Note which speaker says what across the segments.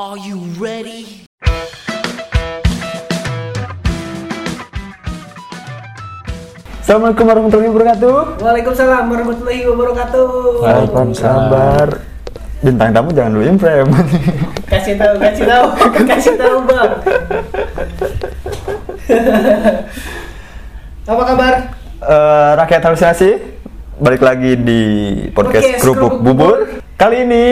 Speaker 1: Are you ready?
Speaker 2: Assalamualaikum warahmatullahi wabarakatuh.
Speaker 3: Waalaikumsalam warahmatullahi wabarakatuh.
Speaker 2: Apa kabar? Bintang tamu jangan dulu imprem.
Speaker 3: Kasih tahu, kasih tahu, kasih tahu bang. Apa kabar?
Speaker 2: Eh, rakyat halusinasi, balik lagi di podcast
Speaker 3: Podcast
Speaker 2: Kerupuk
Speaker 3: Kerupuk
Speaker 2: Bubur.
Speaker 3: Bubur.
Speaker 2: Kali ini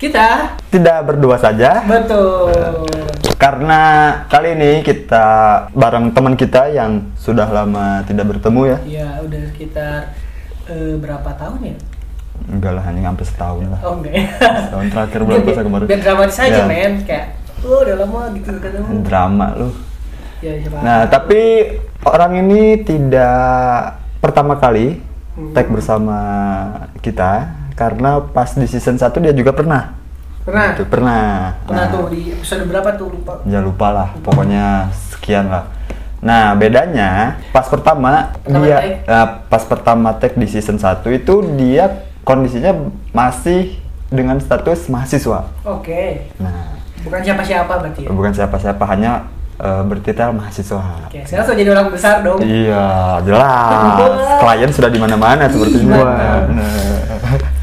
Speaker 3: Kita
Speaker 2: tidak berdua saja,
Speaker 3: betul.
Speaker 2: karena kali ini kita bareng teman kita yang sudah lama tidak bertemu ya.
Speaker 3: Ya udah sekitar eh, berapa tahun ya?
Speaker 2: Enggak lah, hanya hampir setahun lah.
Speaker 3: Oh enggak ya?
Speaker 2: Tahun terakhir berapa
Speaker 3: Biar-
Speaker 2: saya kemarin?
Speaker 3: Biar dramatis aja
Speaker 2: Ya.
Speaker 3: men, kayak oh udah lama gitu ketemu.
Speaker 2: Drama lu.
Speaker 3: Ya?
Speaker 2: Nah, tapi orang ini tidak pertama kali tag bersama kita karena pas di season 1 dia juga pernah.
Speaker 3: Pernah?
Speaker 2: Gitu, pernah.
Speaker 3: Pernah
Speaker 2: Nah,
Speaker 3: tuh di episode berapa tuh lupa?
Speaker 2: Ya lupa lah, pokoknya sekian lah. Nah, bedanya pas pertama
Speaker 3: Pertama
Speaker 2: dia
Speaker 3: tag?
Speaker 2: eh, pas pertama tag di season 1 itu dia kondisinya masih dengan status mahasiswa.
Speaker 3: Oke.
Speaker 2: Nah,
Speaker 3: Bukan siapa-siapa berarti ya?
Speaker 2: bukan siapa-siapa hanya eh, bertitel mahasiswa.
Speaker 3: Oke, sekarang sudah jadi orang besar dong.
Speaker 2: Iya, jelas. Klien sudah di mana-mana sepertinya.
Speaker 3: Wah.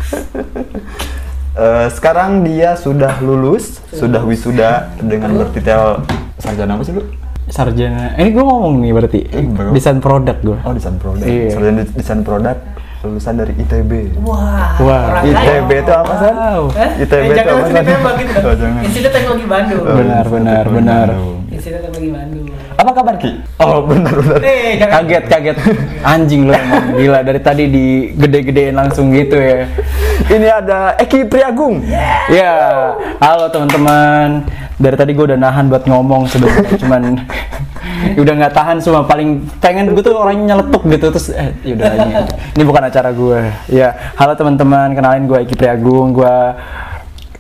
Speaker 2: Eh, sekarang dia sudah lulus, sudah wisuda dengan bertitel sarjana apa sih lu?
Speaker 4: sarjana ini gue ngomong nih berarti
Speaker 2: Eh,
Speaker 4: desain produk gue
Speaker 2: Oh, desain produk.
Speaker 4: Iya.
Speaker 2: Sarjana de- desain produk lulusan dari ITB.
Speaker 3: Wah,
Speaker 4: Wah,
Speaker 2: ITB
Speaker 3: kaya.
Speaker 2: itu apa, San?
Speaker 4: Wow.
Speaker 3: Hah?
Speaker 2: ITB
Speaker 3: Eh,
Speaker 2: itu apa, San?
Speaker 3: gitu.
Speaker 2: Oh, jangan.
Speaker 3: Institut Teknologi Bandung.
Speaker 2: Oh,
Speaker 4: Benar, benar,
Speaker 2: Teknologi
Speaker 4: benar.
Speaker 2: Bandung.
Speaker 3: Institut Teknologi Bandung.
Speaker 2: Apa kabar Ki? Oh, benar benar.
Speaker 3: Eh,
Speaker 4: kaget kaget anjing lu emang gila dari tadi di gede-gedein langsung gitu ya
Speaker 2: Ini ada Eki Priagung.
Speaker 4: ya halo teman-teman dari tadi gue udah nahan buat ngomong sebenarnya cuman udah nggak tahan semua paling pengen gue tuh orangnya nyeletuk gitu terus eh yaudah ini, ini bukan acara gue ya halo teman-teman kenalin gue Eki Priagung gue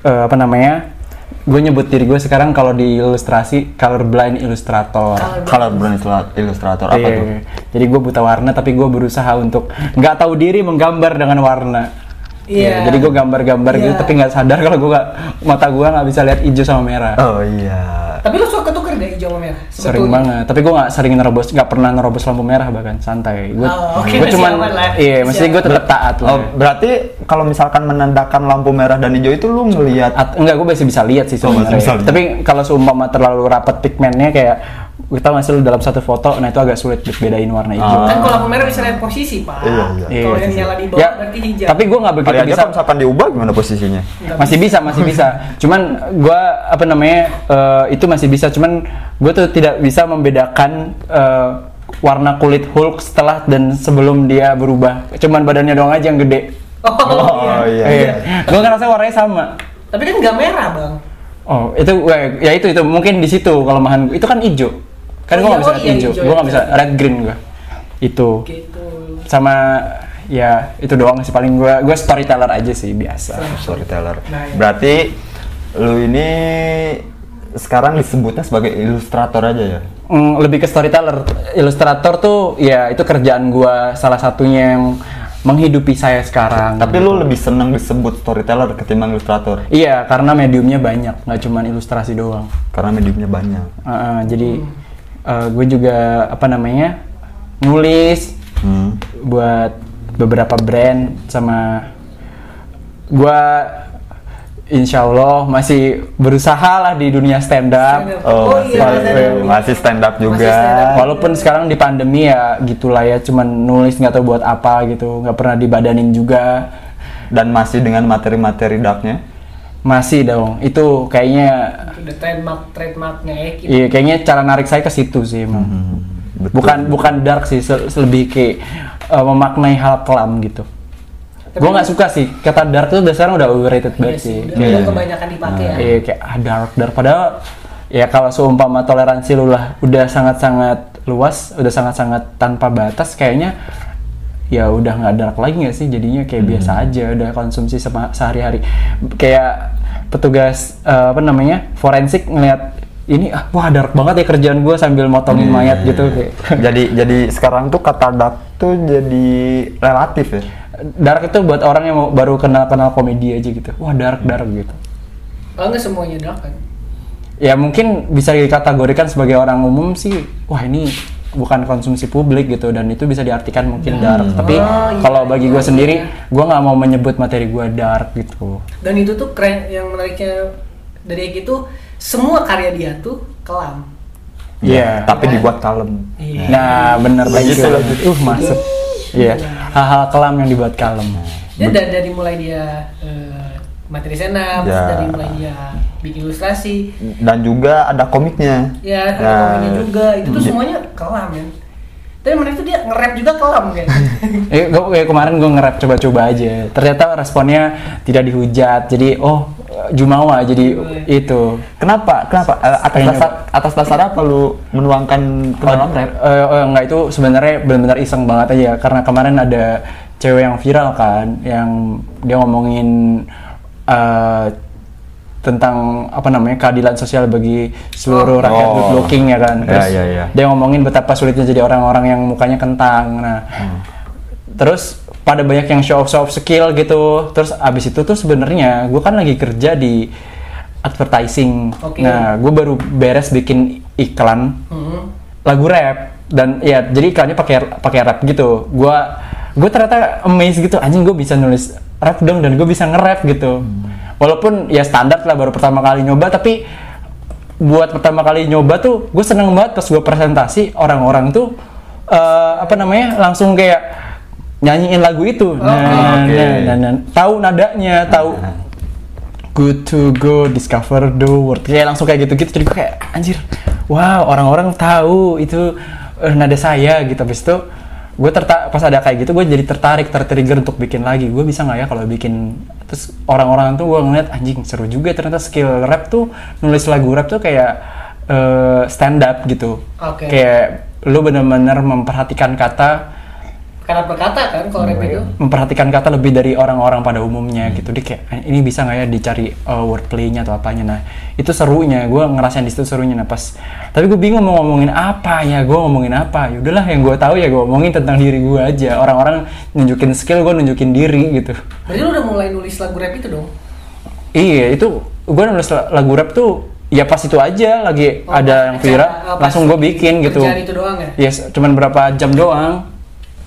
Speaker 4: eh, apa namanya gue nyebut diri gue sekarang kalau di ilustrasi colorblind illustrator
Speaker 2: Color brand ilustrator apa
Speaker 4: Iya.
Speaker 2: tuh?
Speaker 4: Jadi gue buta warna tapi gue berusaha untuk nggak tahu diri menggambar dengan warna.
Speaker 3: Iya.
Speaker 4: Jadi gue gambar-gambar gitu
Speaker 3: Iya.
Speaker 4: tapi nggak sadar kalau gue nggak mata gue nggak bisa lihat hijau sama merah.
Speaker 2: Oh iya.
Speaker 3: Tapi lu suka ketuker gak hijau sama merah?
Speaker 4: Sering
Speaker 3: Sebetulnya.
Speaker 4: banget. Tapi gue nggak sering nerobos, nggak pernah nerobos lampu merah bahkan santai. Gue
Speaker 3: Oh, oke,
Speaker 4: gue cuman iya,
Speaker 3: Masih
Speaker 4: mesti gue tetap taat lah.
Speaker 2: Oh, berarti kalau misalkan menandakan lampu merah dan hijau itu lu ngelihat
Speaker 4: At- enggak, gue masih bisa lihat sih
Speaker 2: Oh,
Speaker 4: sebenarnya.
Speaker 2: bisa lihat.
Speaker 4: Tapi kalau seumpama terlalu rapat pigmennya kayak gue tau gak sih lu dalam satu foto, nah itu agak sulit bedain warna hijau.
Speaker 3: Kan kalau lampu merah bisa lihat posisi, Pak.
Speaker 2: Iya, iya.
Speaker 3: Kalau
Speaker 4: Iya,
Speaker 3: yang
Speaker 4: sih.
Speaker 3: nyala di bawah
Speaker 4: Ya,
Speaker 3: berarti hijau.
Speaker 4: tapi gue nggak begitu bisa.
Speaker 2: kalau misalkan diubah gimana posisinya?
Speaker 3: Nggak
Speaker 4: masih bisa masih bisa cuman gua apa namanya eh, itu masih bisa cuman gue tuh tidak bisa membedakan eh, warna kulit Hulk setelah dan sebelum dia berubah cuman badannya doang aja yang gede
Speaker 3: Oh,
Speaker 2: Oh,
Speaker 3: iya.
Speaker 2: iya.
Speaker 4: gue ngerasa warnanya sama
Speaker 3: Tapi kan nggak merah, Bang.
Speaker 4: oh itu weh, ya itu itu mungkin di situ kelemahan itu kan hijau kan
Speaker 3: Oh,
Speaker 4: gue
Speaker 3: iya,
Speaker 4: nggak bisa
Speaker 3: oh,
Speaker 4: lihat
Speaker 3: iya,
Speaker 4: hijau gue nggak
Speaker 3: iya.
Speaker 4: bisa red green gue itu
Speaker 3: Gitu.
Speaker 4: sama ya itu doang sih paling gue gue storyteller aja sih biasa
Speaker 2: Storyteller.
Speaker 3: Nah, iya.
Speaker 2: Berarti lu ini sekarang disebutnya sebagai ilustrator aja ya?
Speaker 4: Mm, lebih ke storyteller. Ilustrator tuh ya itu kerjaan gua salah satunya yang menghidupi saya sekarang.
Speaker 2: Tapi lu lebih seneng disebut storyteller ketimbang ilustrator
Speaker 4: Iya, karena mediumnya banyak, nggak cuma ilustrasi doang.
Speaker 2: karena mediumnya banyak.
Speaker 4: Uh, uh, jadi gue juga apa namanya nulis
Speaker 2: Hmm.
Speaker 4: buat beberapa brand sama gua Insya Allah masih berusaha lah di dunia stand up.
Speaker 3: Stand up.
Speaker 2: Oh,
Speaker 3: Oh, iya,
Speaker 2: masih,
Speaker 3: stand up.
Speaker 2: masih stand up juga.
Speaker 3: Masih stand up.
Speaker 4: Walaupun sekarang di pandemi ya gitulah ya, cuman nulis nggak tahu buat apa gitu, nggak pernah dibadanin juga.
Speaker 2: Dan masih dengan materi-materi darknya.
Speaker 4: Masih dong, itu kayaknya,
Speaker 3: Itu udah trademark trademarknya Eki.
Speaker 4: iya kayaknya cara narik saya ke situ sih emang.
Speaker 2: Hmm, betul.
Speaker 4: Bukan bukan dark sih, lebih kayak eh, memaknai hal kelam gitu.
Speaker 3: Tapi-
Speaker 4: Gue nggak suka sih kata dark itu udah sekarang udah overrated
Speaker 3: Iya
Speaker 4: banget
Speaker 3: sih, udah,
Speaker 4: Kayak-
Speaker 3: udah kebanyakan dipakai ya.
Speaker 4: Iya kayak ah, dark dark padahal ya kalau seumpama toleransi lu lah udah sangat-sangat luas, udah sangat-sangat tanpa batas kayaknya ya udah nggak dark lagi nggak sih? Jadinya kayak biasa aja udah konsumsi sehari-hari. Kayak petugas eh, apa namanya forensik ngelihat ini ah wah dark banget ya kerjaan gue sambil motongin mayat gitu kayak.
Speaker 2: Jadi jadi sekarang tuh kata dark tuh jadi relatif ya.
Speaker 4: dark itu buat orang yang mau baru kenal kenal komedi aja gitu. Wah dark dark gitu.
Speaker 3: Oh enggak semuanya dark kan?
Speaker 4: ya mungkin bisa dikategorikan sebagai orang umum sih. Wah ini bukan konsumsi publik gitu dan itu bisa diartikan mungkin dark tapi
Speaker 3: Oh, iya,
Speaker 4: kalau bagi gue
Speaker 3: iya,
Speaker 4: sendiri
Speaker 3: iya.
Speaker 4: gue nggak mau menyebut materi gue dark gitu
Speaker 3: Dan itu tuh keren yang menariknya dari Eki tuh semua karya dia tuh kelam.
Speaker 4: Iya.
Speaker 2: tapi dibuat kalem.
Speaker 3: Iya.
Speaker 4: nah bener
Speaker 2: Begitu
Speaker 4: begitu
Speaker 2: lah.
Speaker 4: uh masuk iya hal-hal kelam yang dibuat kalem
Speaker 3: Dia dari, dari mulai dia eh, materi senam,
Speaker 2: Ya.
Speaker 3: dari mulai dia bikin ilustrasi,
Speaker 2: Dan juga ada komiknya.
Speaker 3: ya ada
Speaker 2: Ya.
Speaker 3: komiknya juga, itu tuh
Speaker 2: Iya.
Speaker 3: semuanya kelam kan. Tapi menarik tuh dia nge-rap juga kelam kan.
Speaker 4: Eh, gua, kayak kemarin gue nge-rap coba-coba aja. Ternyata responnya tidak dihujat. Jadi, oh, Jumawa jadi itu.
Speaker 2: Kenapa? Kenapa? Eh, atas dasar atas dasar apa lu menuangkan ke dalam rap?
Speaker 4: Eh, eh, enggak itu sebenarnya benar-benar iseng banget aja karena kemarin ada cewek yang viral kan yang dia ngomongin eh, tentang apa namanya keadilan sosial bagi seluruh rakyat
Speaker 2: Oh.
Speaker 4: good looking ya kan.
Speaker 2: Ya,
Speaker 4: Terus
Speaker 2: ya, ya.
Speaker 4: dia ngomongin betapa sulitnya jadi orang-orang yang mukanya kentang. Nah, terus pada banyak yang show off show off skill gitu. Terus abis itu tuh sebenarnya gue kan lagi kerja di advertising.
Speaker 3: Oke.
Speaker 4: Nah, gue baru beres bikin iklan
Speaker 3: Hmm.
Speaker 4: lagu rap dan ya jadi iklannya pakai pakai rap gitu. Gua gue ternyata amazed gitu anjing gue bisa nulis rap dong dan gue bisa nge-rap gitu. Walaupun ya standar lah baru pertama kali nyoba tapi buat pertama kali nyoba tuh gue seneng banget pas gue presentasi orang-orang tuh eh, apa namanya langsung kayak nyanyiin lagu itu. Nah,
Speaker 2: oke.
Speaker 4: nah, nah, nah. tahu nadanya, tahu good to go discover the world kayak langsung kayak gitu-gitu jadi gue kayak anjir wow orang-orang tahu itu eh, nada saya gitu habis itu gue tertarik pas ada kayak gitu gue jadi tertarik tertrigger untuk bikin lagi. Gue bisa nggak ya kalau bikin terus orang-orang tuh gue ngeliat anjing seru juga ternyata skill rap tuh. Nulis lagu rap tuh kayak eh, stand up gitu.
Speaker 3: Oke.
Speaker 4: kayak lu bener-bener memperhatikan kata
Speaker 3: Karena berkata kan kalau rap itu.
Speaker 4: memperhatikan kata lebih dari orang-orang pada umumnya gitu. Dia kayak "Eh, ini bisa nggak ya dicari uh, wordplaynya atau apanya? Nah itu serunya. Gue ngerasain di situ serunya. Nah pas tapi gue bingung mau ngomongin apa ya gue ngomongin apa. Ya udahlah yang gue tahu ya gue ngomongin tentang diri gue aja. Orang-orang nunjukin skill gue nunjukin diri gitu.
Speaker 3: Berarti lu udah mulai nulis lagu rap itu dong?
Speaker 4: iya itu gue nulis la- lagu rap tuh ya pas itu aja lagi
Speaker 3: Oh,
Speaker 4: ada yang viral
Speaker 3: oh,
Speaker 4: langsung gue bikin gitu.
Speaker 3: itu doang ya?
Speaker 4: yes cuman berapa jam doang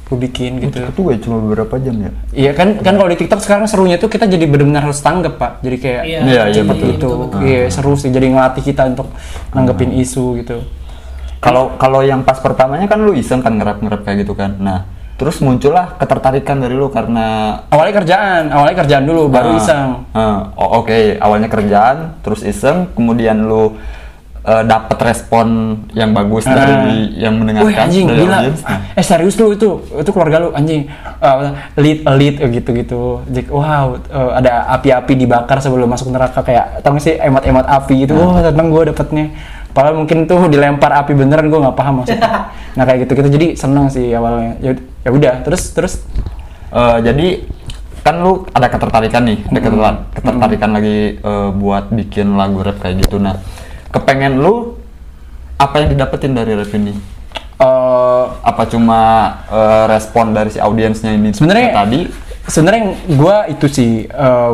Speaker 4: gue bikin gitu
Speaker 2: Itu gue cuma beberapa jam ya.
Speaker 4: Iya kan kan kalau di TikTok sekarang serunya tuh kita jadi benar-benar harus tanggap pak. Jadi kayak
Speaker 3: Iya,
Speaker 2: Iya, iya, betul.
Speaker 4: itu.
Speaker 3: betul.
Speaker 4: Iya seru sih jadi ngelatih kita untuk nanggepin isu gitu.
Speaker 2: Kalau kalau yang pas pertamanya kan lu iseng kan ngerap ngerap kayak gitu kan. Nah, terus muncullah ketertarikan dari lu karena
Speaker 4: Awalnya kerjaan, awalnya kerjaan dulu baru
Speaker 2: Ah,
Speaker 4: iseng.
Speaker 2: ah, oh, Oke, awalnya kerjaan, terus iseng, kemudian lu eh, dapet respon yang bagus dari yang
Speaker 4: Wih
Speaker 2: mendengarkan
Speaker 4: anjing
Speaker 2: dari
Speaker 4: gila.
Speaker 2: audiens. Nah,
Speaker 4: Eh serius lu itu itu keluarga lu anjing. Uh, lead lead gitu gitu. Jadi wow eh, ada api-api dibakar sebelum masuk neraka kayak tau gak sih emat-emat api gitu. Wah seneng gue dapetnya. Padahal mungkin tuh dilempar api beneran gue nggak paham maksudnya. nah kayak gitu gitu jadi seneng sih awalnya. Ya ya udah terus terus
Speaker 2: eh, jadi kan lu ada ketertarikan nih, ada ketertar- ketertarikan lagi eh, buat bikin lagu rap kayak gitu. Nah, kepengen lu apa yang didapetin dari rap ini?
Speaker 4: eh
Speaker 2: Apa cuma eh, respon dari si audiensnya ini
Speaker 4: sebenarnya
Speaker 2: tadi?
Speaker 4: sebenarnya gue itu sih eh,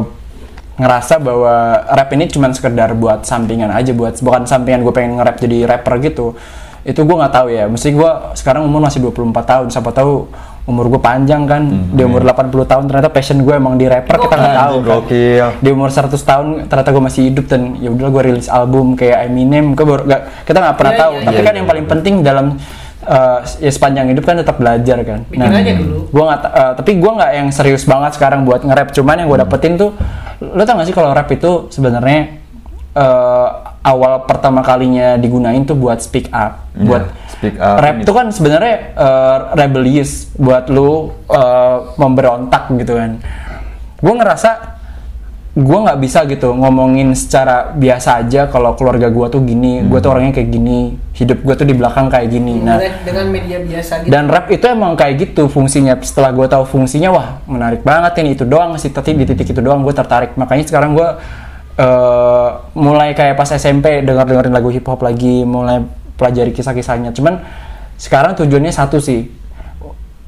Speaker 4: ngerasa bahwa rap ini cuma sekedar buat sampingan aja buat bukan sampingan gue pengen nge-rap jadi rapper gitu itu gue nggak tahu ya mesti gue sekarang umur masih 24 tahun siapa tahu umur gue panjang kan di umur 80 tahun ternyata passion gue emang di rapper kita nggak tahu kan.
Speaker 2: gokil.
Speaker 4: di umur 100 tahun ternyata gue masih hidup dan ya udahlah gue rilis album kayak Eminem gue baru nggak kita nggak pernah
Speaker 3: Iya,
Speaker 4: tahu
Speaker 3: iya,
Speaker 4: tapi
Speaker 2: iya,
Speaker 4: kan
Speaker 2: iya,
Speaker 4: yang paling penting dalam eh, ya sepanjang hidup kan tetap belajar kan
Speaker 3: Bikin aja dulu.
Speaker 4: gua nggak ta- eh, tapi gua nggak yang serius banget sekarang buat nge-rap cuman yang
Speaker 2: Hmm.
Speaker 4: gua dapetin tuh lo tau gak sih kalau rap itu sebenarnya eh, awal pertama kalinya digunain tuh buat speak up
Speaker 2: Iya,
Speaker 4: buat
Speaker 2: speak up
Speaker 4: rap itu kan sebenarnya eh, rebellious buat lu eh, memberontak gitu kan gua ngerasa gua nggak bisa gitu ngomongin secara biasa aja kalau keluarga gua tuh gini gua
Speaker 2: Hmm.
Speaker 4: tuh orangnya kayak gini hidup gua tuh di belakang kayak gini nah
Speaker 3: Dengan- dengan media biasa gitu.
Speaker 4: dan rap itu emang kayak gitu fungsinya. Setelah gue tahu fungsinya, wah menarik banget ini itu doang sih. Tapi di titik itu doang gue tertarik. Makanya sekarang gue eh, mulai kayak pas SMP denger dengerin lagu hip hop lagi, mulai pelajari kisah-kisahnya. Cuman sekarang tujuannya satu sih,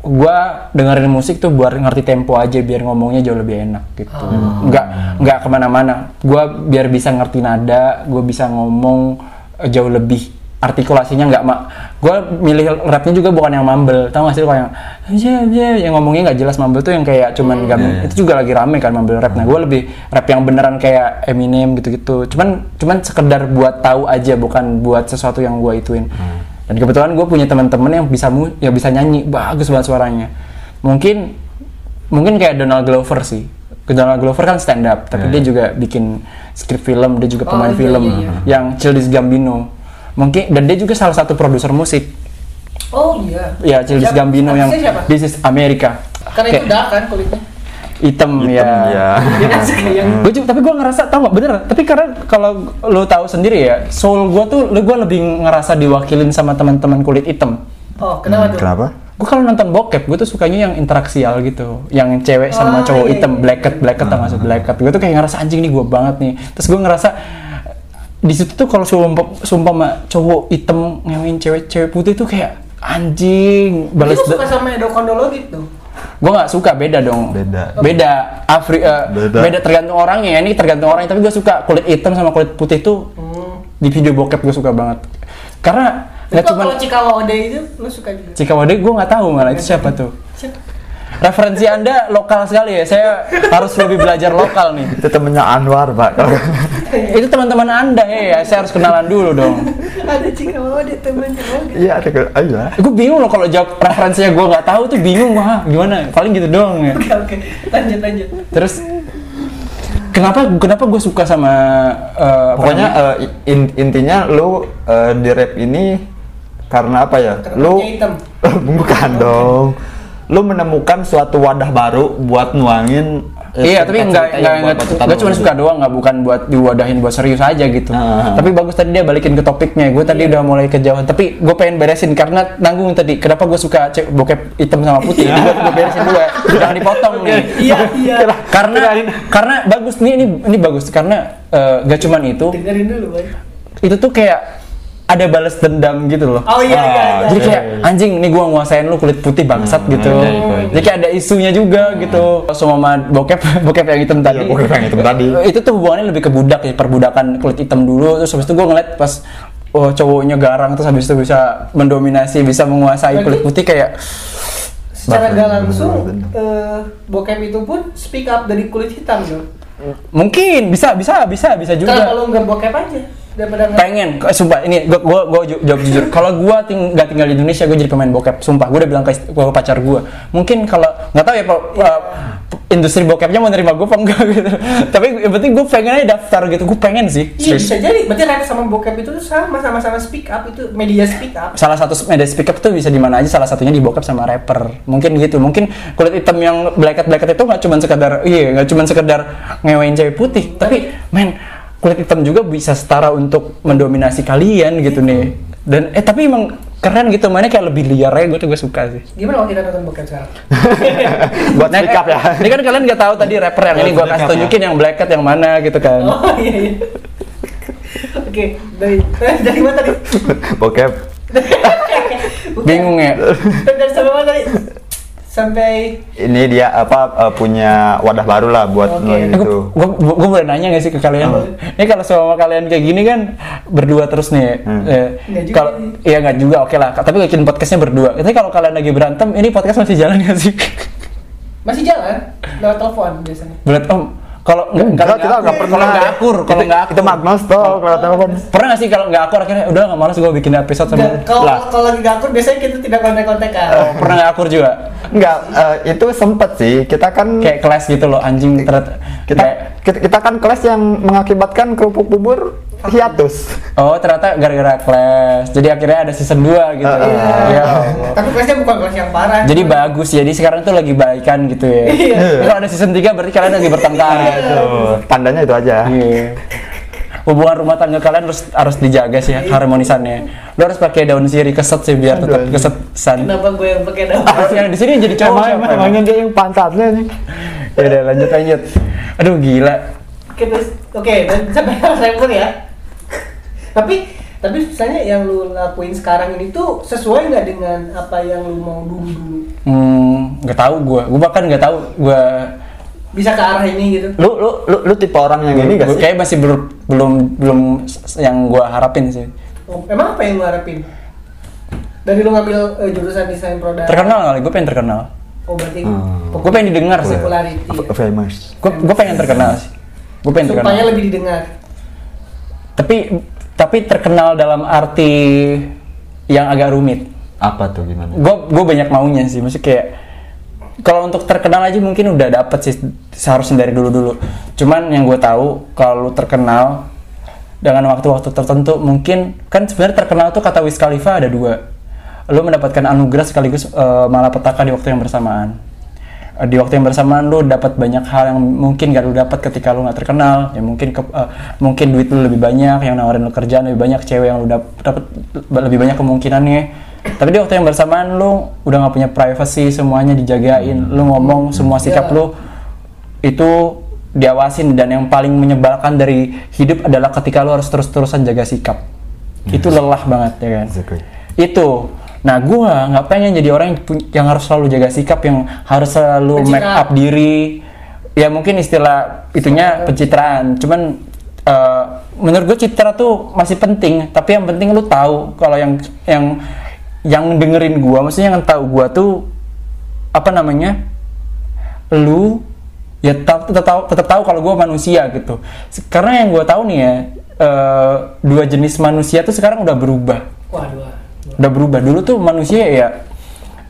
Speaker 4: gua dengerin musik tuh buat ngerti tempo aja biar ngomongnya jauh lebih enak gitu. Nggak nggak ke mana-mana. Gua biar bisa ngerti nada gua bisa ngomong eh, jauh lebih artikulasinya nggak mak gue milih rapnya juga bukan yang mumble. Tau gak sih lo yang "Yeah, yeah," yang ngomongnya nggak jelas mumble tuh yang kayak cuman gam- itu juga lagi rame kan mumble rap. Nah gue lebih rap yang beneran kayak Eminem gitu-gitu. Cuman cuman sekedar buat tahu aja bukan buat sesuatu yang gue ituin. Dan kebetulan gue punya teman-teman yang bisa mu yang bisa nyanyi. Bagus banget suaranya. Mungkin mungkin kayak Donald Glover sih. Donald Glover kan stand up tapi dia juga bikin skrip film dia juga
Speaker 3: Oh,
Speaker 4: pemain
Speaker 3: iya,
Speaker 4: film
Speaker 3: iya, iya.
Speaker 4: yang Childish Gambino mungkin dan dia juga salah satu produser musik
Speaker 3: Oh iya.
Speaker 4: ya Childish
Speaker 3: Siapa?
Speaker 4: Gambino yang
Speaker 3: siapa?
Speaker 4: This is America
Speaker 3: Karena itu
Speaker 4: Kayak
Speaker 3: dark kan kulitnya.
Speaker 4: hitam,
Speaker 2: Hitam,
Speaker 4: ya,
Speaker 2: ya.
Speaker 3: Kan
Speaker 4: Gue juga, tapi gue ngerasa tau gak bener. Tapi karena kalau lo tahu sendiri ya, soul gue tuh, gue lebih ngerasa diwakilin sama teman-teman kulit hitam.
Speaker 3: Oh, kenapa tuh?
Speaker 2: Kenapa?
Speaker 4: Gue kalau nonton bokep, gue tuh sukanya yang interaksial gitu, yang cewek sama
Speaker 3: Oh,
Speaker 4: cowok
Speaker 3: iya,
Speaker 4: hitam,
Speaker 3: iya,
Speaker 4: black cat, black cat tau gak sih black cat. Gue tuh kayak ngerasa anjing nih gue banget nih. Terus gue ngerasa di situ tuh kalau sumpah, sumpah sama cowok hitam ngewin cewek-cewek putih tuh kayak anjing balas
Speaker 3: Lu suka sama Edo Kondologit tuh?
Speaker 4: gue nggak suka beda dong
Speaker 2: Beda.
Speaker 4: beda Afri eh,
Speaker 2: Beda.
Speaker 4: beda. tergantung orangnya ini tergantung orangnya tapi gue suka kulit hitam sama kulit putih tuh
Speaker 3: Hmm.
Speaker 4: di video bokep gue suka banget karena nggak
Speaker 3: Itu
Speaker 4: cuma
Speaker 3: kalau Cikawode itu lu suka juga?
Speaker 4: Cikawade gue nggak tahu malah itu siapa tuh
Speaker 3: Siapa?
Speaker 4: Referensi anda lokal sekali ya saya harus lebih belajar lokal nih
Speaker 2: Itu temennya Anwar, Pak.
Speaker 4: itu teman-teman anda ya, ya saya harus kenalan dulu dong
Speaker 3: Ada Cikawode temennya. Oh, gitu.
Speaker 2: Iya, ada ke ayo lah.
Speaker 4: gue bingung loh kalau jawab referensinya gue nggak tahu tuh bingung wah gimana paling gitu doang ya
Speaker 3: Oke oke. Lanjut lanjut.
Speaker 4: terus kenapa kenapa gue suka sama eh, apa
Speaker 2: Pokoknya eh, in- intinya lu eh, di rap ini karena apa ya?
Speaker 3: Karena
Speaker 2: Lu bukan dong. Lu menemukan suatu wadah baru buat nuangin eh,
Speaker 4: Iya, tapi
Speaker 2: buat
Speaker 4: enggak
Speaker 2: batutan
Speaker 4: cuma suka
Speaker 2: gitu.
Speaker 4: doang, enggak bukan buat diwadahin buat serius aja gitu.
Speaker 2: Ah.
Speaker 4: Tapi bagus tadi dia balikin ke topiknya. Gue tadi udah mulai kejauhan, tapi gue pengen beresin karena nanggung tadi. Kenapa gue suka cek bokep hitam sama putih? Gue gue beresin dulu ya. Jangan dipotong nih.
Speaker 3: Iya iya.
Speaker 4: Karena karena bagus nih ini ini bagus karena eh, gak cuman itu,
Speaker 3: dulu,
Speaker 4: itu tuh kayak ada balas dendam gitu loh.
Speaker 3: Oh iya iya. iya.
Speaker 4: Jadi kayak anjing nih gua nguasain lu kulit putih bangsat gitu.
Speaker 2: iya, iya, iya.
Speaker 4: Jadi kayak ada isunya juga gitu. Semua sama bokep bokep yang hitam tadi.
Speaker 2: Iya, bokep yang hitam tadi.
Speaker 4: Itu tuh hubungannya lebih ke budak ya, perbudakan kulit hitam dulu terus habis itu gua ngeliat pas oh cowoknya garang terus habis itu bisa mendominasi, bisa menguasai
Speaker 3: Berarti-
Speaker 4: kulit putih kayak
Speaker 3: Secara gak langsung eh, bokep itu pun speak up dari kulit hitam dong.
Speaker 4: mungkin bisa bisa bisa bisa juga.
Speaker 3: lu nggak bokep aja daripada nggak-
Speaker 4: pengen. Eh, sumpah ini gua gua, gua ju- jawab jujur. Kalau gua ting tinggal di Indonesia gua jadi pemain bokep. Sumpah gua udah bilang ke, ke pacar gua. Mungkin kalau nggak tahu ya Pak, uh, industri bokepnya mau nerima gua apa enggak gitu. Tapi yang penting gua pengen aja daftar gitu. Gua pengen sih.
Speaker 3: Iya bisa jadi. Berarti rap sama bokep itu tuh sama sama-sama speak up. Itu media speak up.
Speaker 4: salah satu media speak up tuh bisa di mana aja. Salah satunya di bokep sama rapper. Mungkin gitu. Mungkin kulit hitam yang blacket blacket itu nggak cuma sekedar iya nggak cuma sekedar ngewain cewek putih. Tapi men kulit hitam juga bisa setara untuk mendominasi kalian gitu nih dan eh tapi emang keren gitu mainnya kayak lebih liar aja gue tuh gue suka sih
Speaker 3: Gimana kalau kita nonton bokep sekarang?
Speaker 2: buat
Speaker 4: Nah,
Speaker 2: speak up ya.
Speaker 4: ini kan kalian nggak tahu tadi rapper yang ini gue
Speaker 2: Buat
Speaker 4: kasih
Speaker 2: up ya.
Speaker 4: tunjukin yang blacket yang mana gitu kan
Speaker 3: Oh iya iya. Oke, dari dari mana tadi?
Speaker 2: Bokep.
Speaker 4: Bingung ya
Speaker 3: Dari sampai mana tadi? Sampai
Speaker 2: Ini dia apa eh, punya wadah baru lah buat
Speaker 4: Eh,
Speaker 2: itu.
Speaker 4: gue gue boleh nanya gak sih ke kalian? Ini kalau sama kalian kayak gini kan berdua terus nih.
Speaker 2: Hmm.
Speaker 4: eh, kalau iya nggak juga, oke lah. Tapi bikin podcastnya berdua. Tapi kalau kalian lagi berantem, ini podcast masih jalan gak sih?
Speaker 3: masih jalan lewat telepon biasanya.
Speaker 4: Berat om. Kalau nggak
Speaker 2: Enggak, kita nggak pernah.
Speaker 4: Kalau nggak akur, kalau nggak akur.
Speaker 2: Itu magnos toh kalau telepon.
Speaker 4: Pernah nggak sih kalau nggak akur akhirnya udah nggak malas gue bikin episode sama
Speaker 3: Nggak, Kalau kalau lagi gak akur biasanya kita tidak kontak-kontakan.
Speaker 4: Oh, pernah nggak akur juga?
Speaker 2: Enggak, eh, itu sempet sih. Kita kan
Speaker 4: Kayak kelas gitu loh anjing
Speaker 2: kita kita kan kelas yang mengakibatkan kerupuk bubur hiatus.
Speaker 4: Oh ternyata gara-gara kelas. Jadi akhirnya ada season 2 gitu.
Speaker 2: Ah,
Speaker 3: Iya.
Speaker 4: Ya.
Speaker 3: Tapi kelasnya bukan kelas yang parah.
Speaker 4: Jadi bagus, jadi sekarang tuh lagi baikan gitu ya.
Speaker 3: Iya.
Speaker 4: Kalau ada season 3 berarti kalian lagi bertengkar.
Speaker 2: Tuh, tandanya itu aja.
Speaker 4: Iya. Hubungan rumah tangga kalian harus harus dijaga sih ya, harmonisannya. Lo harus pakai daun sirih keset sih biar tetap
Speaker 2: Aduh,
Speaker 4: kesetan.
Speaker 3: Kenapa gue yang pakai daun?
Speaker 4: yang di sini jadi cowok
Speaker 2: Emang,
Speaker 4: siapa?
Speaker 2: emang,
Speaker 4: emang?
Speaker 2: emangnya dia yang pantatnya nih.
Speaker 4: Ya udah lanjut lanjut. Aduh gila.
Speaker 3: Oke, terus oke, dan sampai rapper ya. Tapi Tapi misalnya yang lu lakuin sekarang ini tuh sesuai nggak dengan apa yang lu mau dulu dulu?
Speaker 4: Hmm, nggak tahu gue. Gue bahkan nggak tahu gue.
Speaker 3: Bisa ke arah ini gitu?
Speaker 2: Lu lu lu, lu tipe orang yang gini gak sih?
Speaker 4: kayak masih belum belum belum yang gue harapin sih.
Speaker 3: Oh, emang apa yang lu harapin? Dari lu ngambil eh, jurusan desain produk?
Speaker 4: Terkenal kali. Gue pengen terkenal.
Speaker 3: Oh berarti
Speaker 2: Hmm.
Speaker 4: Gue pengen didengar sih.
Speaker 3: popularity. ya.
Speaker 2: Famous.
Speaker 4: Gue gue pengen terkenal sih. Gue pengen terkenal.
Speaker 3: Supaya lebih didengar.
Speaker 4: Tapi tapi terkenal dalam arti yang agak rumit.
Speaker 2: Apa tuh gimana?
Speaker 4: gue gue banyak maunya sih maksudnya kayak kalau untuk terkenal aja mungkin udah dapet sih seharusnya dari dulu dulu cuman yang gue tahu kalau terkenal dengan waktu-waktu tertentu mungkin kan sebenarnya terkenal tuh kata Wiz Khalifa ada dua lu mendapatkan anugerah sekaligus eh, malapetaka di waktu yang bersamaan di waktu yang bersamaan lu dapat banyak hal yang mungkin gak lu dapat ketika lu nggak terkenal. Ya mungkin ke- eh, mungkin duit lu lebih banyak yang nawarin lu kerjaan lebih banyak cewek yang lu dap- dapat lebih banyak kemungkinannya. Tapi di waktu yang bersamaan lu udah nggak punya privacy semuanya dijagain. Lu ngomong semua sikap
Speaker 3: Ya.
Speaker 4: lu itu diawasin. Dan yang paling menyebalkan dari hidup adalah ketika lu harus terus-terusan jaga sikap. Itu lelah banget ya kan?
Speaker 2: Exactly.
Speaker 4: itu nah gua nggak pengen jadi orang yang, harus selalu jaga sikap yang harus selalu
Speaker 3: Pencitraan.
Speaker 4: make up diri ya mungkin istilah itunya pencitraan cuman eh, menurut gue citra tuh masih penting tapi yang penting lu tahu kalau yang yang yang dengerin gua maksudnya yang tahu gua tuh apa namanya lu ya tetap tetap tahu tetap tahu kalau gue manusia gitu karena yang gue tahu nih ya eh, dua jenis manusia tuh sekarang udah berubah
Speaker 3: Waduh. wah.
Speaker 4: Udah berubah. Dulu tuh manusia ya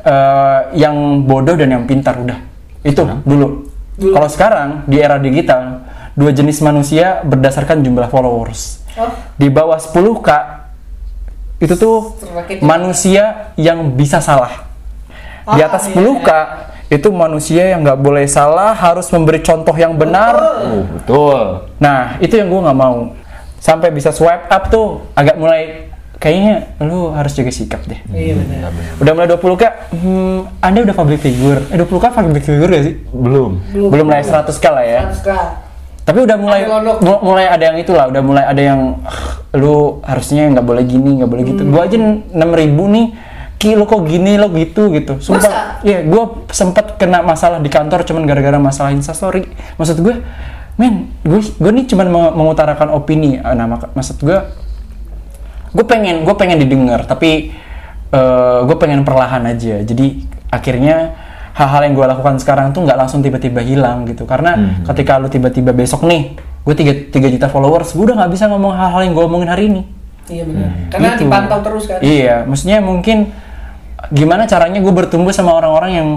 Speaker 4: eh, yang bodoh dan yang pintar udah. Itu dulu.
Speaker 3: Dulu.
Speaker 4: kalau sekarang di era digital dua jenis manusia berdasarkan jumlah followers.
Speaker 3: Oh,
Speaker 4: di bawah 10k itu tuh
Speaker 3: Semakin-
Speaker 4: manusia yang bisa salah. Di
Speaker 3: Ah,
Speaker 4: atas
Speaker 3: iya.
Speaker 4: 10k itu manusia yang nggak boleh salah harus memberi contoh yang benar.
Speaker 2: Oh, betul.
Speaker 4: nah itu yang gue nggak mau. Sampai bisa swipe up tuh agak mulai kayaknya lu harus jaga sikap deh.
Speaker 3: Iya benar.
Speaker 4: udah mulai 20k hmm, anda udah public figure. Eh 20k public figure gak sih?
Speaker 2: Belum.
Speaker 4: belum. Mulai 100k lah ya.
Speaker 3: Harus kah?
Speaker 4: tapi udah mulai mulai ada yang itulah udah mulai ada yang "Ah, lu harusnya nggak boleh gini nggak boleh gitu. Gua aja 6000 nih ki lu kok gini lo gitu gitu. Sumpah. Iya gua sempat kena masalah di kantor cuman gara-gara masalah instastory maksud gue men gue gue nih cuman meng- mengutarakan opini. Ah, nah maksud gue gue pengen gue pengen didengar tapi gue pengen perlahan aja. Jadi akhirnya hal-hal yang gue lakukan sekarang tuh nggak langsung tiba-tiba hilang gitu. Karena ketika lu tiba-tiba besok nih gue tiga, 3 juta followers gue udah nggak bisa ngomong hal-hal yang gue omongin hari ini.
Speaker 3: Iya benar. Karena
Speaker 4: Gitu.
Speaker 3: dipantau terus kan.
Speaker 4: iya maksudnya mungkin gimana caranya gue bertumbuh sama orang-orang yang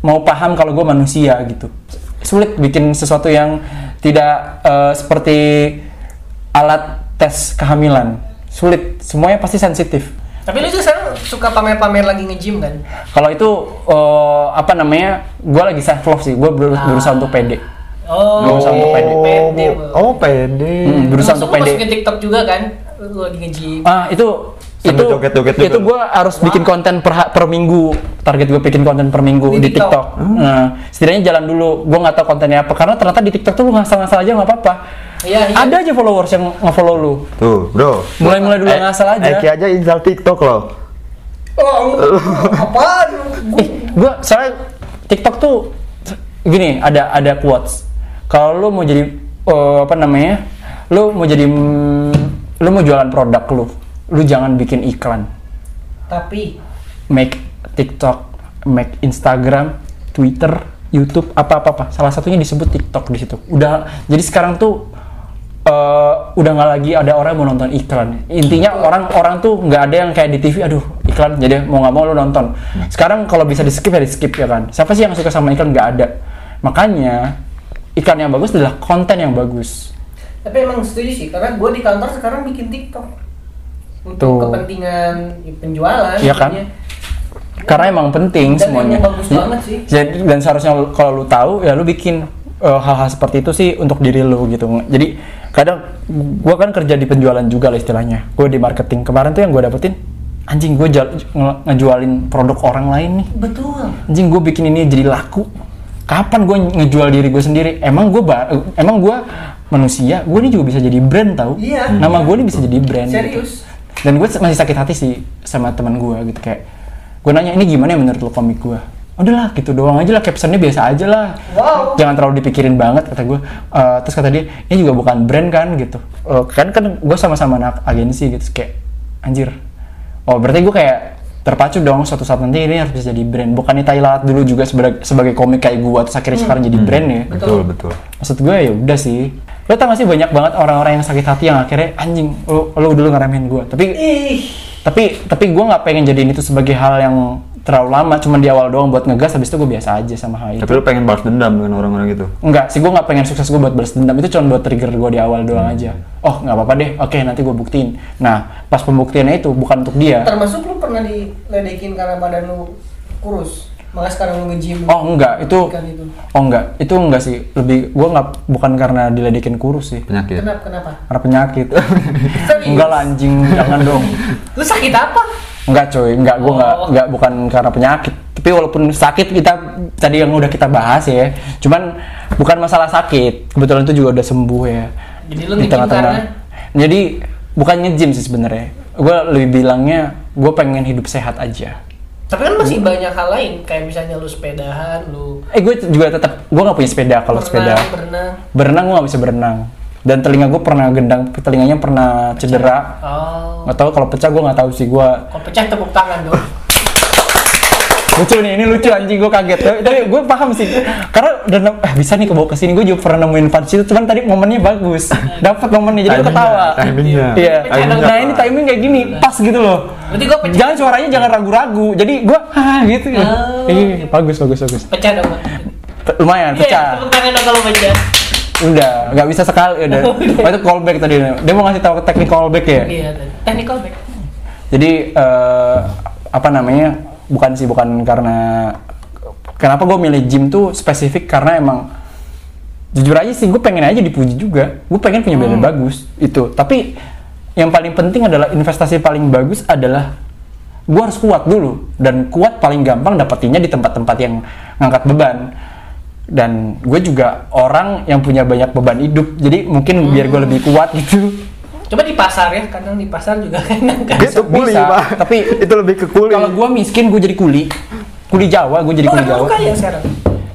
Speaker 4: mau paham kalau gue manusia gitu. Sulit bikin sesuatu yang tidak eh, seperti alat tes kehamilan sulit semuanya pasti sensitif
Speaker 3: Tapi lu juga sekarang suka pamer-pamer lagi nge-gym kan?
Speaker 4: kalau itu eh, apa namanya gue lagi self love sih gue berusaha untuk pede
Speaker 3: Oh,
Speaker 4: Berusaha untuk pede.
Speaker 3: pede.
Speaker 2: Oh, pede.
Speaker 4: Hmm, berusaha
Speaker 3: Termasuk
Speaker 4: untuk pede
Speaker 3: masukin TikTok juga kan? Lu lagi nge-gym.
Speaker 4: ah itu
Speaker 2: Sambil
Speaker 4: itu
Speaker 2: joget-joget
Speaker 4: itu
Speaker 2: juga.
Speaker 4: gue harus bikin konten per, per minggu target gue bikin konten per minggu
Speaker 3: Di
Speaker 4: di,
Speaker 3: TikTok?
Speaker 4: TikTok, Nah, setidaknya jalan dulu gue nggak tahu kontennya apa karena ternyata di TikTok tuh lu ngasal-ngasal aja nggak apa-apa
Speaker 3: Iya, iya.
Speaker 4: ada aja followers yang nge-follow lu
Speaker 2: Tuh, bro.
Speaker 4: mulai-mulai dulu
Speaker 2: Eh,
Speaker 4: ngasal aja
Speaker 2: Eki aja install TikTok loh.
Speaker 3: Oh, apaan?
Speaker 4: ih gue soalnya TikTok tuh gini ada ada quotes kalau lu mau jadi eh, apa namanya lu mau jadi mm, lu mau jualan produk lu lu jangan bikin iklan
Speaker 3: Tapi
Speaker 4: make TikTok, make Instagram, Twitter, YouTube, apa-apa. Salah satunya disebut TikTok di situ. Udah, jadi sekarang tuh eh, udah nggak lagi ada orang yang mau nonton iklan. Intinya orang-orang tuh nggak ada yang kayak di TV, aduh iklan, jadi mau nggak mau lu nonton. Sekarang kalau bisa di skip ya di skip ya kan. Siapa sih yang suka sama iklan? Nggak ada. Makanya iklan yang bagus adalah konten yang bagus.
Speaker 3: tapi emang setuju sih karena gue di kantor sekarang bikin TikTok untuk
Speaker 4: Tuh.
Speaker 3: kepentingan penjualan.
Speaker 4: Iya kan? karena emang penting
Speaker 3: Dan
Speaker 4: semuanya.
Speaker 3: emang bagus banget sih.
Speaker 4: Jadi dan seharusnya kalau lu tahu ya lu bikin uh, hal-hal seperti itu sih untuk diri lu gitu. Jadi kadang gua kan kerja di penjualan juga lah istilahnya. Gue di marketing. Kemarin tuh yang gue dapetin anjing gue ngejualin produk orang lain nih.
Speaker 3: Betul.
Speaker 4: Anjing gue bikin ini jadi laku. Kapan gue ngejual diri gue sendiri? Emang gue emang gue manusia, gue ini juga bisa jadi brand tau.
Speaker 3: Iya.
Speaker 4: Nama gue ini bisa jadi brand. gitu.
Speaker 3: Serius.
Speaker 4: dan gue masih sakit hati sih sama teman gue gitu kayak gue nanya ini gimana ya menurut lo komik gue udahlah gitu doang aja lah captionnya biasa aja lah.
Speaker 3: Wow.
Speaker 4: jangan terlalu dipikirin banget kata gue Eh, terus kata dia ini juga bukan brand kan gitu. Eh, kan kan gue sama-sama anak agensi gitu kayak anjir. Oh berarti gue kayak terpacu dong suatu saat nanti ini harus bisa jadi brand. Bukannya Thailand dulu juga sebagai sebagai komik kayak gue terus akhirnya sekarang jadi brand ya?
Speaker 2: Betul. Betul
Speaker 4: maksud gue ya udah sih. Lo tau gak sih banyak banget orang-orang yang sakit hati yang akhirnya anjing lo lo dulu ngeremehin gue tapi
Speaker 3: Ih,
Speaker 4: tapi tapi gue nggak pengen jadiin itu sebagai hal yang terlalu lama cuman di awal doang buat ngegas habis itu gue biasa aja sama hal itu
Speaker 2: tapi lu pengen balas dendam dengan orang-orang itu?
Speaker 4: Enggak sih gue nggak pengen sukses gue buat balas dendam. Itu cuma buat trigger gue di awal doang aja. Oh nggak apa-apa deh. Oke nanti gue buktiin. Nah pas pembuktiannya itu bukan untuk dia.
Speaker 3: Termasuk lu pernah diledekin karena badan lu kurus. Makanya sekarang lu nge-gym.
Speaker 4: oh enggak. Itu
Speaker 3: itu.
Speaker 4: oh enggak. Itu enggak sih. Lebih gue nggak bukan karena diledekin kurus sih.
Speaker 2: Penyakit.
Speaker 3: Kenapa? Kenapa?
Speaker 4: karena penyakit. Enggak lah anjing. Jangan dong.
Speaker 3: Lu sakit apa?
Speaker 4: Enggak coy, enggak gue enggak
Speaker 3: Oh.
Speaker 4: enggak bukan karena penyakit. Tapi walaupun sakit kita tadi yang udah kita bahas ya. Cuman bukan masalah sakit. Kebetulan itu juga udah sembuh ya.
Speaker 3: Jadi lu
Speaker 4: Di tengah-tengah.
Speaker 3: karena?
Speaker 4: Jadi bukan nge-gym sih sebenarnya. Gue lebih bilangnya gue pengen hidup sehat aja.
Speaker 3: Tapi kan masih banyak hal lain kayak misalnya lu sepedahan, lu
Speaker 4: Eh gue juga tetap gue nggak punya sepeda kalau sepeda.
Speaker 3: berenang, berenang.
Speaker 4: Berenang gue nggak bisa berenang. Dan telinga gue pernah gendang, telinganya pernah cedera.
Speaker 3: Oh,
Speaker 4: Nggak tahu kalau pecah gue nggak tahu sih gue
Speaker 3: kok pecah tepuk tangan dong.
Speaker 4: lucu nih ini lucu anjing gue kaget tapi, tapi gue paham sih karena udah eh, bisa nih kebawa ke sini gue juga pernah nemuin punch itu cuman tadi momennya bagus dapat momennya jadi gue ketawa
Speaker 2: timingnya.
Speaker 4: iya
Speaker 2: Timingnya
Speaker 4: nah ini timing kayak gini pas gitu loh
Speaker 3: Berarti gua pecah.
Speaker 4: jangan suaranya jangan ragu-ragu jadi gue ah gitu
Speaker 3: Oh.
Speaker 4: iya bagus bagus bagus
Speaker 3: Pecah dong.
Speaker 4: Lumayan
Speaker 3: Iya,
Speaker 4: pecah
Speaker 3: tepuk tangan dong kalau pecah.
Speaker 4: Udah nggak bisa sekali udah oh, itu callback tadi dia mau ngasih tahu teknik callback ya
Speaker 3: Iya, technical back.
Speaker 4: Jadi eh, apa namanya? Bukan sih bukan karena kenapa gue milih gym tuh spesifik karena emang jujur aja sih gue pengen aja dipuji juga. Gue pengen punya badan bagus itu. Tapi yang paling penting adalah investasi paling bagus adalah gue harus kuat dulu dan kuat paling gampang dapetinnya di tempat-tempat yang ngangkat beban dan gue juga orang yang punya banyak beban hidup jadi mungkin biar gue lebih kuat gitu
Speaker 3: Coba di pasar ya, kadang di pasar juga kan kan.
Speaker 2: itu kuli
Speaker 4: bisa,
Speaker 2: pak
Speaker 4: tapi
Speaker 2: itu lebih ke kuli
Speaker 4: Kalau gua miskin, gue jadi kuli. Kuli Jawa, gue jadi
Speaker 3: Oh,
Speaker 4: kuli
Speaker 3: emang
Speaker 4: Jawa.
Speaker 3: kaya sekarang?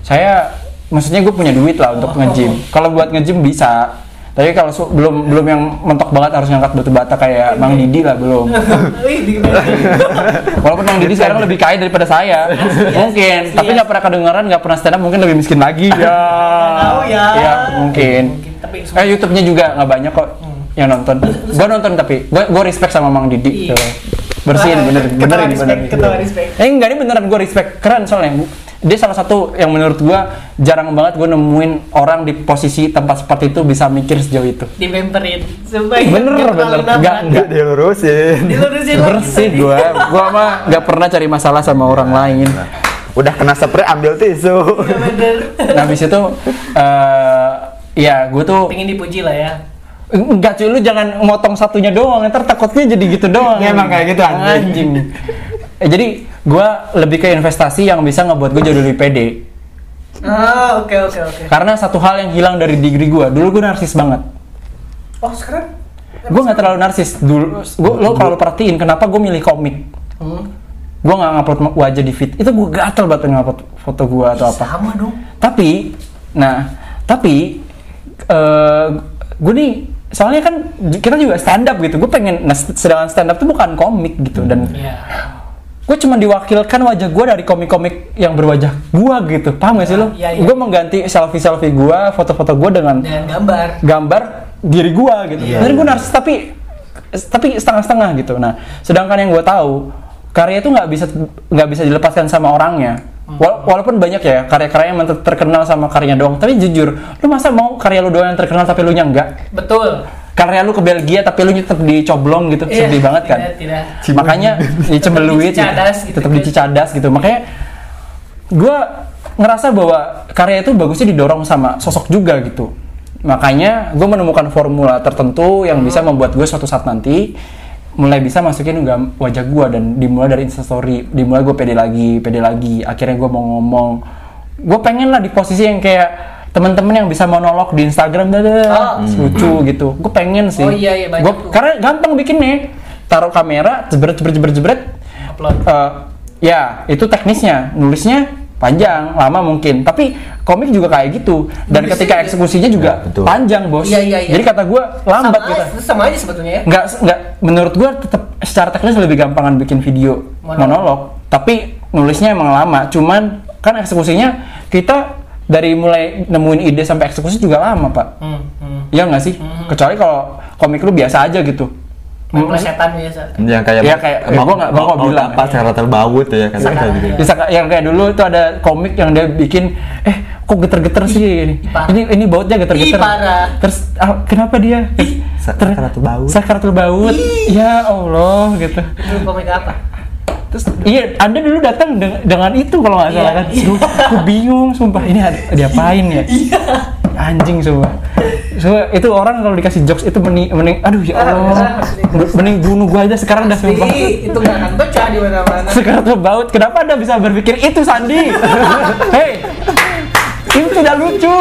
Speaker 4: Saya, maksudnya gue punya duit lah untuk
Speaker 3: Oh.
Speaker 4: nge-gym. Kalau buat nge-gym bisa. Tapi kalau su- belum belum yang mentok banget harus ngangkat batu bata kayak Mang Didi lah belum.
Speaker 3: Wih, di
Speaker 4: Walaupun Mang Didi sekarang lebih kaya daripada saya, mungkin. Tapi nggak pernah kedengaran, nggak pernah stand up, mungkin lebih miskin lagi. Ya.
Speaker 3: tahu ya.
Speaker 4: Iya, mungkin.
Speaker 3: Mungkin, tapi
Speaker 4: Eh YouTube-nya juga nggak banyak kok yang nonton. Gua nonton tapi gua gua respect sama Mang Didi.
Speaker 3: Iya.
Speaker 4: Bersihin bener bener ini bener.
Speaker 3: ketawa respect.
Speaker 4: Eh enggak ini beneran gue respect keren soalnya dia salah satu yang menurut gue jarang banget gue nemuin orang di posisi tempat seperti itu bisa mikir sejauh itu.
Speaker 3: Di pamperin supaya
Speaker 4: Bener,
Speaker 3: nggak
Speaker 4: bener. Nggak, nggak.
Speaker 2: dilurusin
Speaker 3: dilurusin lagi.
Speaker 4: bersih gue gue mah nggak pernah cari masalah sama orang lain.
Speaker 2: udah kena spray ambil tisu.
Speaker 3: Bener.
Speaker 4: Nah habis itu eh ya gue tuh
Speaker 3: pengen dipuji lah ya.
Speaker 4: Enggak cuy, lu jangan motong satunya doang, ntar takutnya jadi gitu doang.
Speaker 2: Ya, emang kayak gitu, anjing.
Speaker 4: Eh, jadi gua lebih ke investasi yang bisa ngebuat gue jadi lebih pede.
Speaker 3: ah oke oke oke
Speaker 4: Karena satu hal yang hilang dari diri gua, dulu gua narsis banget.
Speaker 3: oh sekarang
Speaker 4: Gue nggak terlalu narsis dulu. Gua, lo kalau lu perhatiin, kenapa gue milih komik?
Speaker 3: hmm.
Speaker 4: Gue nggak ngupload wajah di feed. Itu gue gatel banget ngupload foto gua atau apa.
Speaker 3: sama dong
Speaker 4: Tapi, nah, tapi eh gue nih soalnya kan kita juga stand up gitu. Gue pengen, nah sedangkan stand up itu bukan komik gitu dan
Speaker 3: iya
Speaker 4: gue cuma diwakilkan wajah gue dari komik-komik yang berwajah gue gitu. Paham gak sih lo?
Speaker 3: Iya, iya.
Speaker 4: Gue mengganti selfie-selfie gue, foto-foto gue dengan
Speaker 3: dengan gambar
Speaker 4: gambar diri gue gitu.
Speaker 2: Iya,
Speaker 4: Dan gue
Speaker 2: iya.
Speaker 4: narsis tapi tapi setengah-setengah gitu. Nah, sedangkan yang gue tahu karya itu nggak bisa nggak bisa dilepaskan sama orangnya.
Speaker 3: Hmm.
Speaker 4: Wala- walaupun banyak ya karya-karya yang ter- terkenal sama karyanya doang. Tapi jujur, lu masa mau karya lu doang yang terkenal tapi lu nya enggak?
Speaker 3: betul
Speaker 4: Karya lu ke Belgia tapi lu tetap dicoblong gitu,
Speaker 3: Iya,
Speaker 4: sedih banget kan?
Speaker 3: tidak, tidak.
Speaker 4: Makanya di Cembeluit
Speaker 3: Cicadas gitu
Speaker 4: tetap di Cicadas gitu. Makanya gue ngerasa bahwa karya itu bagusnya didorong sama sosok juga gitu. Makanya gue menemukan formula tertentu yang bisa membuat gue suatu saat nanti mulai bisa masukin wajah gue dan dimulai dari instastory, dimulai gue pede lagi, pede lagi. Akhirnya gue mau ngomong, gue pengen lah di posisi yang kayak teman-teman yang bisa monolog di Instagram, dadah,
Speaker 3: Oh.
Speaker 4: lucu gitu. Gue pengen sih.
Speaker 3: Oh, iya, iya, banyak
Speaker 4: Gua-
Speaker 3: tuh.
Speaker 4: karena gampang bikinnya taruh kamera jebret jebret jebret jebret
Speaker 3: Upload.
Speaker 4: Eh, ya itu teknisnya nulisnya panjang lama mungkin tapi komik juga kayak gitu dan
Speaker 3: Nulisnya
Speaker 4: ketika eksekusinya juga
Speaker 2: Ya, betul.
Speaker 4: panjang bos
Speaker 3: Iya, iya, iya.
Speaker 4: jadi kata gue lambat
Speaker 3: sama,
Speaker 4: gitu
Speaker 3: aja, sama aja sebetulnya ya.
Speaker 4: nggak nggak menurut gue tetap secara teknis lebih gampangan bikin video
Speaker 3: Monolog.
Speaker 4: monolog. tapi nulisnya emang lama cuman kan eksekusinya kita dari mulai nemuin ide sampai eksekusi juga lama pak.
Speaker 3: Hmm, hmm.
Speaker 4: Iya nggak sih? Kecuali kalau komik lu biasa aja gitu.
Speaker 3: Main plesetan biasa.
Speaker 2: yang kayak
Speaker 4: Iya, kayak- ya, gua nggak- gua bilang.
Speaker 2: apa secara terbaut ya kan?
Speaker 3: Sekarang
Speaker 2: kayak gitu.
Speaker 3: Ya.
Speaker 4: bisa yang kayak dulu itu ada komik yang dia bikin eh kok geter-geter sih ini? ini ini bautnya geter-geter. Terus ah, kenapa dia?
Speaker 2: Sakaratul baut.
Speaker 4: sakaratul baut. Ya Allah gitu.
Speaker 3: Itu komik apa?
Speaker 4: Terus iya, Anda dulu datang deng- dengan itu kalau nggak salah
Speaker 3: Iya,
Speaker 4: kan. Duh, aku bingung sumpah ini ada diapain ya? Anjing sumpah. So, itu orang kalau dikasih jokes itu mending, mending aduh ya Allah. Mending bunuh gua aja sekarang dah sumpah.
Speaker 3: Itu nggak akan pecah di mana-mana.
Speaker 4: Sekarang tuh baut, kenapa Anda bisa berpikir itu Sandi? Hei, itu tidak lucu.